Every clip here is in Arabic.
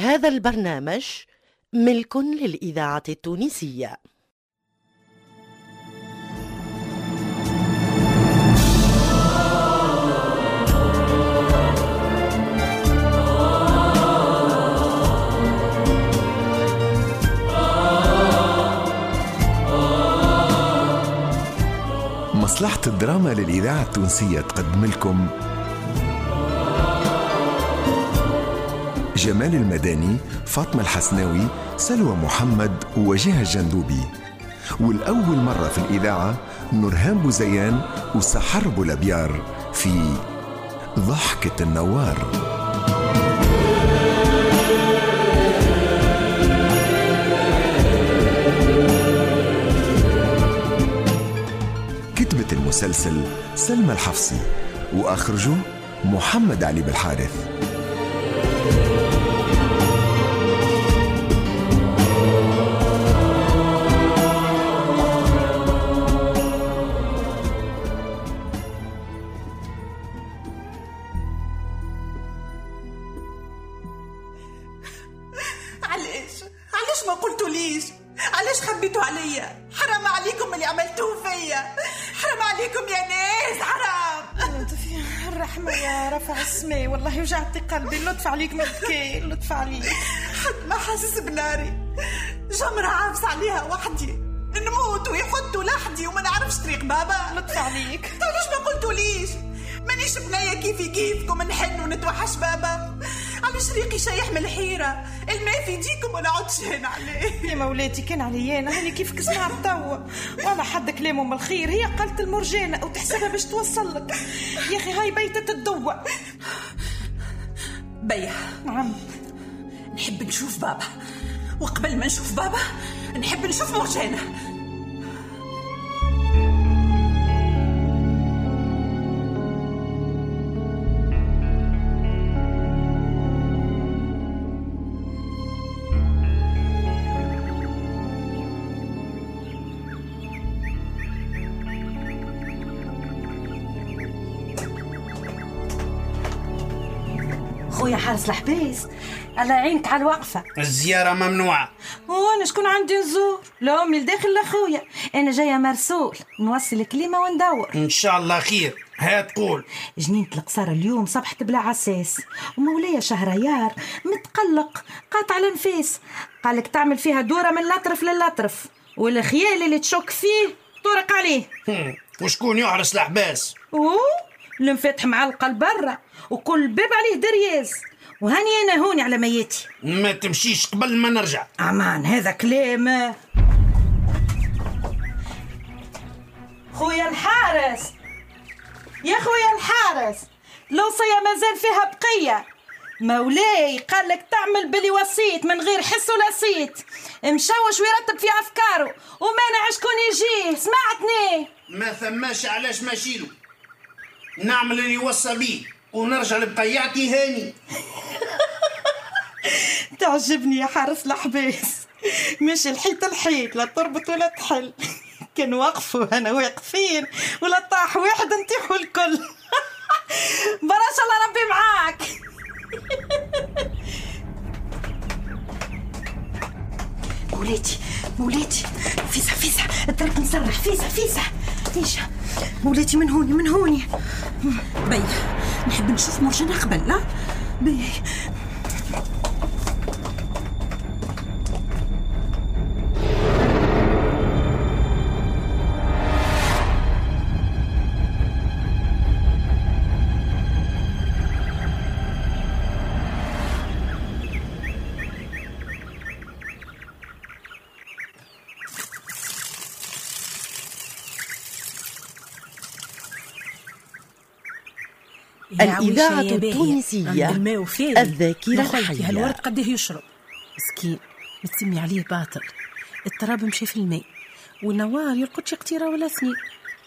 هذا البرنامج ملك للإذاعة التونسية. مصلحة الدراما للإذاعة التونسية تقدم لكم جمال المداني فاطمة الحسناوي سلوى محمد وجهة الجندوبي والأول مرة في الإذاعة نورهان بوزيان وسحر بولابيار في ضحكة النوار. كتبت المسلسل سلمى الحفصي وأخرجه محمد علي بالحارث. حرام عليكم اللي عملتوه فيا. حرام عليكم يا ناس حرام. لطفي الرحمة يا رفع السماء والله وجعتي قلبي. لطف عليك مبكي لطف عليك. حد ما حاسس بناري. جمرة عابس عليها وحدي. نموت ويحطوا لحدي وما نعرفش طريق بابا. لطف عليك. علاش ما قلتوا ليش مانيش بنية كيفي كيفكم نحن ونتوحش بابا. علاش ريقي شايح من الحيرة الماء في يديكم ولا عدش هنا عليه. يا مولاتي كان عليا أنا. هاني كيفك؟ سمعت توا. والله حد كلامه من الخير. هي قالت المرجانة وتحسبها باش توصل لك. يا أخي هاي بيتة الدواء بيا نعم. نحب نشوف بابا. وقبل ما نشوف بابا نحب نشوف مرجانة. حارس الحبيس الله يعينك على الوقفة الزيارة ممنوعة. وأنا شكون عندي نزور؟ لا امي لداخل لا خويا أنا جاية مرسول. نوصل كلمه وندور. إن شاء الله خير. ها تقول. جنينة القصارى اليوم صبحت بلا عساس ومولاي شهريار متقلق. قاطع الأنفاس. قالك تعمل فيها دورة من الأطرف للأطرف. والخيال اللي تشك فيه طرق عليه. وشكون يحرس الحباس أوه المفاتح معلقة لبرا وكل باب عليه درياز. وهاني أنا هوني على ميتي. ما تمشيش قبل ما نرجع. أمان هذا كلام. خويا الحارس. يا خويا الحارس الوصية مازال فيها بقية. مولاي قال لك تعمل بلي وسيط من غير حس ولا صيت مشوش ويرتب في أفكاره ومانع شكون يجيه سمعتني؟ ما ثماش علاش ماشيلو نعمل اللي يوصى بيه. ونرجع لبقيعتي هاني. تعجبني يا حارس الحباس مش الحيط الحيط لا تربط ولا تحل. كان وقفوا أنا واقفين ولا طاح واحد نطيحوا الكل براش الله ربي معاك. مولاتي مولاتي. فيسا فيسا الطريق مسرح فيسا فيسا فيسا مولاتي من هوني من هوني بيا نحب نشوف مرجانة قبل لا؟ بي الإذاعة التونسية. الذاكرة الحية. هالورد قديه يشرب؟ مسكين. متسمي عليه باطل. التراب مشى في الماء والنوار يرقدش قطيرة ولا اثنين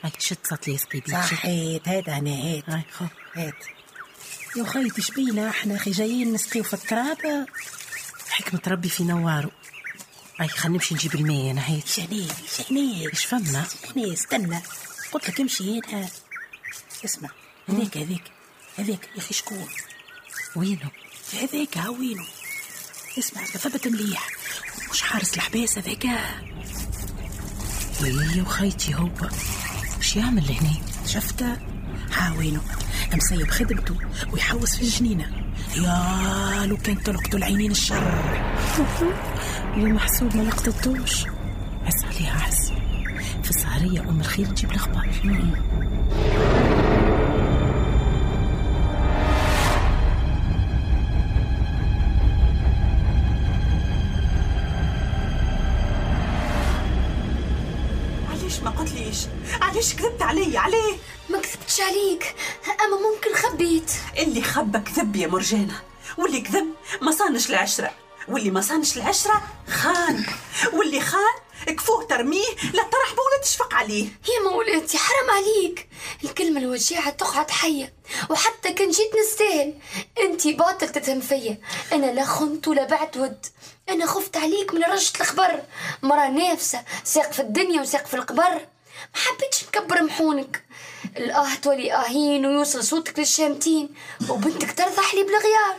هاي تشد سطلي شد. صحيت هذا أنا هات هاي خو. هات يا خي تشبينا إحنا أخي جايين نسقيو في التراب. حكمة ربي في نواره هاي خلينا نمشي نجيب الماء أنا هيك شنيبي شنيبي إيش فما استنى. قلت لك امشي هنا. اسمع هذاك هذاك هذاك يا أخي شكون؟ وينه؟ هذاك ها وينه؟ اسمع ثبت مليح. مش حارس الحباس هذاك؟ هي وخيتي هو. وش يعمل هنا شفته حاوينه مسيب خدمته ويحوس في الجنينة. يا لو كان تلقطوا العينين الشر. اللي محسوب ما لقطتوش. عس عليها عس في السهرية أم الخير تجيب الأخبار. علاش كذبت علي؟ عليه ما كذبتش عليك. أما ممكن خبيت. اللي خبى كذب يا مرجانة. واللي كذب ما صانش العشرة. واللي ما صانش العشرة خان. واللي خان كفوه ترميه لا ترحبه ولا تشفق عليه. يا مولاتي حرام عليك. الكلمة الوجيعة تقعد حية. وحتى كان جيت نستاهل. أنتي باطل تتهم فيا. أنا لا خنت ولا بعت ود. أنا خفت عليك من رجة الخبر. مرة نافسة ساق في الدنيا وساق في القبر. ما حبيتش نكبر محونك. الآه تولي آهين ويوصل صوتك للشامتين وبنتك ترضح لي بالغيار.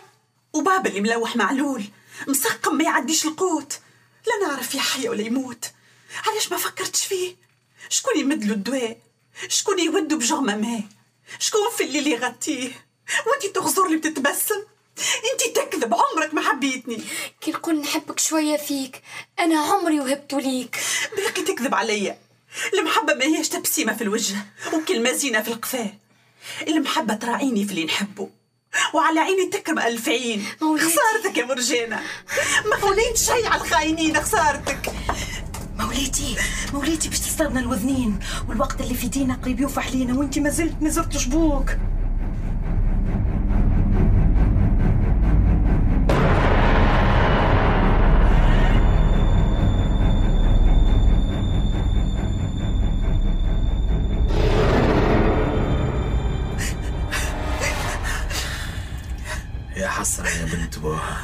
وبابا اللي ملوح معلول مسقم ما يعديش القوت. لا نعرف يحيا ولا يموت. علاش ما فكرتش فيه؟ شكون يمد له الدواء؟ شكون يودو بجغمة ماء شكون في الليل يغطيه؟ وانتي تغزر لي بتتبسم انتي تكذب عمرك ما حبيتني. كي نقول نحبك شوية فيك أنا عمري وهبت ليك. باقي تكذب عليا. المحبة ما هيش تبسيمة في الوجه وكلمة زينة في القفاه. المحبة تراعيني في اللي نحبه وعلى عيني تكرم ألف عين مولاتي. خسارتك يا مرجانة. ما خليت شي على الخاينين خسارتك. مولاتي مولاتي باش تصطادنا الوذنين والوقت اللي في دينا قريب يوفح لينا وانت ما زلت ما زرتش بوك. حسرة يا بنت بوها.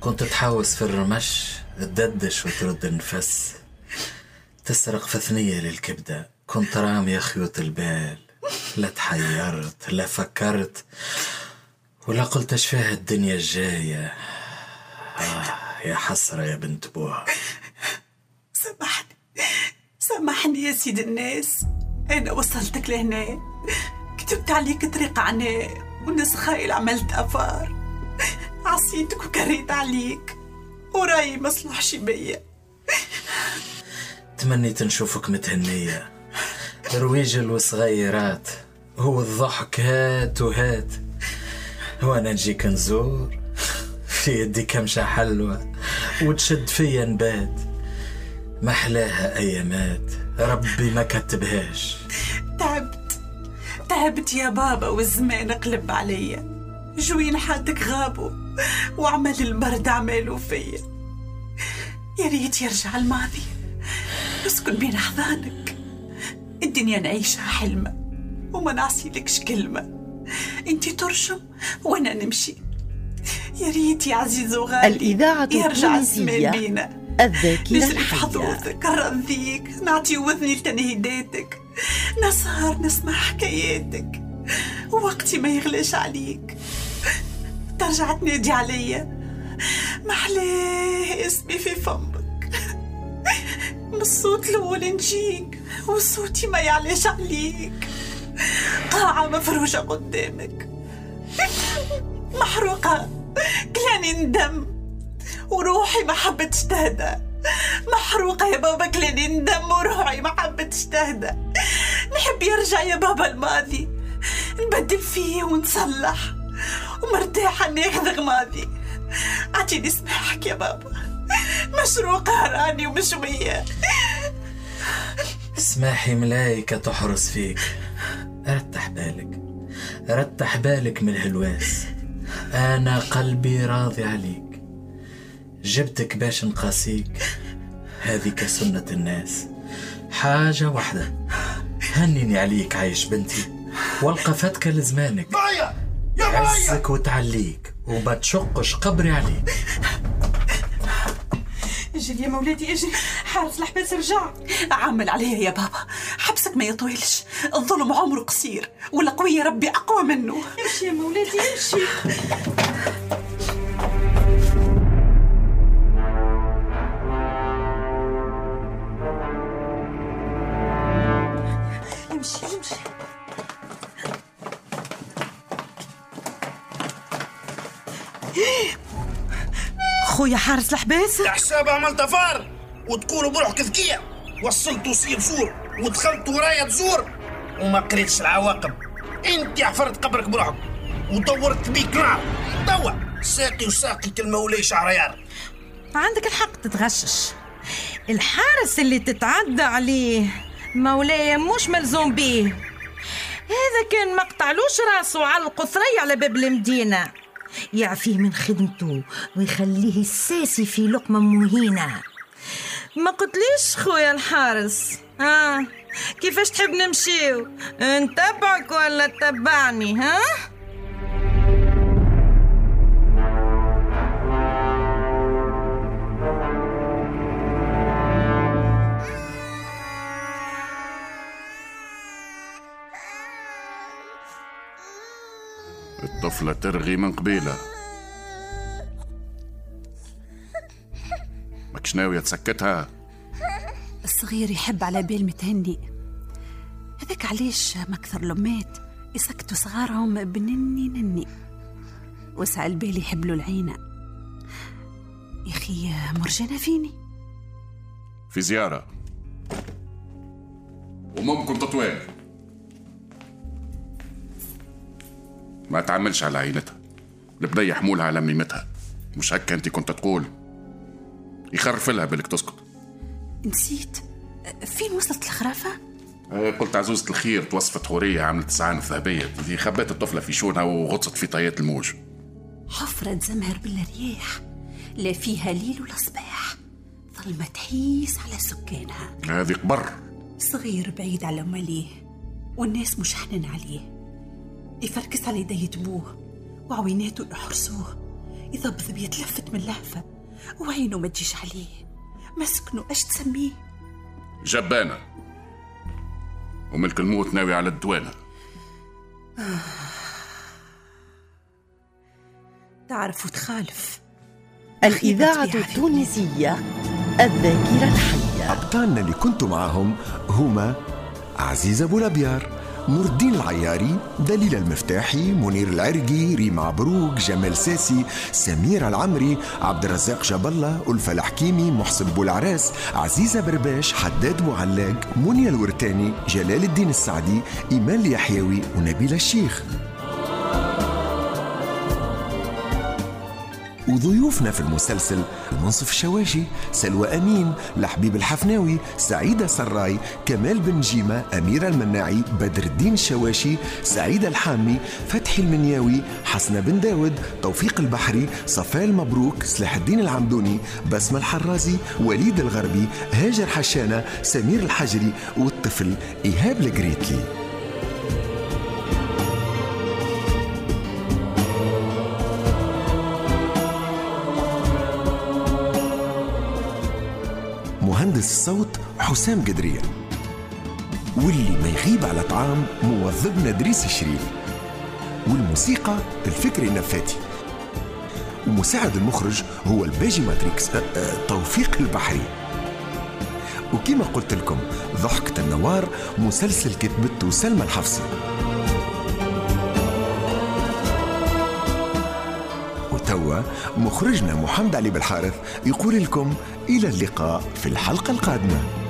كنت تحوس في الرمش تددش وترد النفس. تسرق في ثنية للكبدة. كنت رامية خيوط البال. لا تحيرت لا فكرت ولا قلت اش فيها الدنيا الجاية. آه يا حسرة يا بنت بوها. سامحني. سامحني يا سيد الناس. أنا وصلتك لهنا. كتبت عليك طريق عناء والناس خايل عملت أفار عصيتك وكريت عليك. وراي مصلحش بيا. تمنيت نشوفك متهنية. رويج الصغيرات هو الضحك هات وهات. وأنا نجيك نزور. في يدي كمشة حلوة. وتشد فيا نبات. محلاها أيامات. ربي ما كتبهاش تعبت يا بابا والزمان قلب عليا جوين حالتك غابوا وعمل البرد عملوا فيا. يا ريت يرجع الماضي. نسكن بين أحضانك. الدنيا نعيشها حلمة وما نعصيلكش كلمة. انتي ترشم وأنا نمشي. يا ريت يا عزيز وغالي الإذاعة يرجع الزمان بينا. الذاكرة الحية حضورتك نرضيك نعطي وذني لتنهيداتك. نسهر نسمع حكاياتك. ووقتي ما يغلاش عليك. ترجع تنادي عليا. محلاه اسمي في فمك. من الصوت الأول نجيك وصوتي ما يعلاش عليك. قاعة مفروشة قدامك. محروقة كلاني ندم. وروحي ما حبتش تهدى محروقة يا بابا كلاني ندم وروحي ما حبتش تهدى نحب يرجع يا بابا الماضي. نبدل فيه ونصلح. ومرتاحة ناخذ ماضي. عطيني سماحك يا بابا. مشروقة راني ومشوية. اسماحي ملايكة تحرس فيك. رتح بالك. رتح بالك من الهلواس. أنا قلبي راضي عليك. جبتك باش نقاسيك. هذيك سنة الناس. حاجة واحدة. هنيني عليك عايش بنتي. والقى فتكة لزمانك. بايا! يا بايا! عزك وتعليك. وما تشقش قبري عليك. اجري يا مولاتي اجري. حارس الحباس رجع عمل عليها يا بابا. حبسك ما يطولش. الظلم عمره قصير. والقوي يا ربي أقوى منه. امشي يا مولاتي امشي خويا حارس الحباس حساب عملت فار وتقولوا بروحك ذكية وصلت وصية بصور ودخلت ورايا تزور وما قريتش العواقب. انت عفرت قبرك بروحك. ودورت بيك نار. توا ساقي وساقي المولاي شهريار عندك الحق تتغشش. الحارس اللي تتعدى عليه مولاي مش ملزوم بيه. هذا كان ما قطعلوش راسه على القصرية على باب المدينة. يعفيه من خدمته ويخليه الساسي في لقمة مهينة. ما قلتليش خويا الحارس؟ ها؟ كيفاش تحب نمشيو؟ نتبعك ولا تتبعني ها؟ الطفلة ترغي من قبيلة. ماكش ناوية تسكتها؟ الصغير يحب على بال متهني هذاك علاش ما أكثر الأمات يسكتوا صغارهم بنني نني. وسع البال يحبلوا العينة. يا أخي مرجانة فيني؟ في زيارة. وممكن تطويل ما تعملش على عينتها البنية حمولها على ميمتها. مش هكا انت كنت تقول؟ يخرف لها بالك تسكت. نسيت. فين وصلت الخرافة؟ آه، قلت عزوزة الخير توصفت حورية عملت سعان ذهبية. دي خبت الطفلة في شونها وغطست في طيات الموج. حفرة زمهر بالرياح. لا فيها ليل ولا صباح. ظلمة تحيس على سكانها. هذه قبر. صغير بعيد على ماليه. والناس مش حنن عليه. يفركس على يدي بوه وعويناته يحرسوه يضبضب يتلفت من لهفة وعينه ما تجيش عليه. مسكنه أش تسميه؟ جبانة. وملك الموت ناوي على الدوانة. تعرف وتخالف. الإذاعة التونسية الذاكرة الحية. أبطالنا اللي كنتوا معاهم هما عزيز أبو الأبيار. نور الدين العياري دليل المفتاحي منير العرقي ريم عبروك جمال ساسي سمير العمري عبد الرزاق الله ألفة الحكيمي محسن بولعراس عزيزة برباش حداد معلاق منيا الورتاني جلال الدين السعدي إيمان اليحيوي ونبيل الشيخ. وضيوفنا في المسلسل منصف الشواشي سلوى أمين لحبيب الحفناوي سعيدة سراي كمال بن جيمة أميرة المناعي بدر الدين الشواشي سعيدة الحامي فتحي المنياوي حسنة بن داود توفيق البحري صفاء المبروك سلاح الدين العمدوني بسمة الحرازي وليد الغربي هاجر حشانة سمير الحجري والطفل إيهاب الجريتلي مهندس الصوت حسام قدرية واللي ما يغيب على طعام موظفنا دريس الشريف والموسيقى الفكري النفاتي ومساعد المخرج هو الباجي ماتريكس أه أه توفيق البحري. وكما قلت لكم ضحكة النوار مسلسل كتبته سلمى الحفصي. مخرجنا محمد علي بالحارث يقول لكم إلى اللقاء في الحلقة القادمة.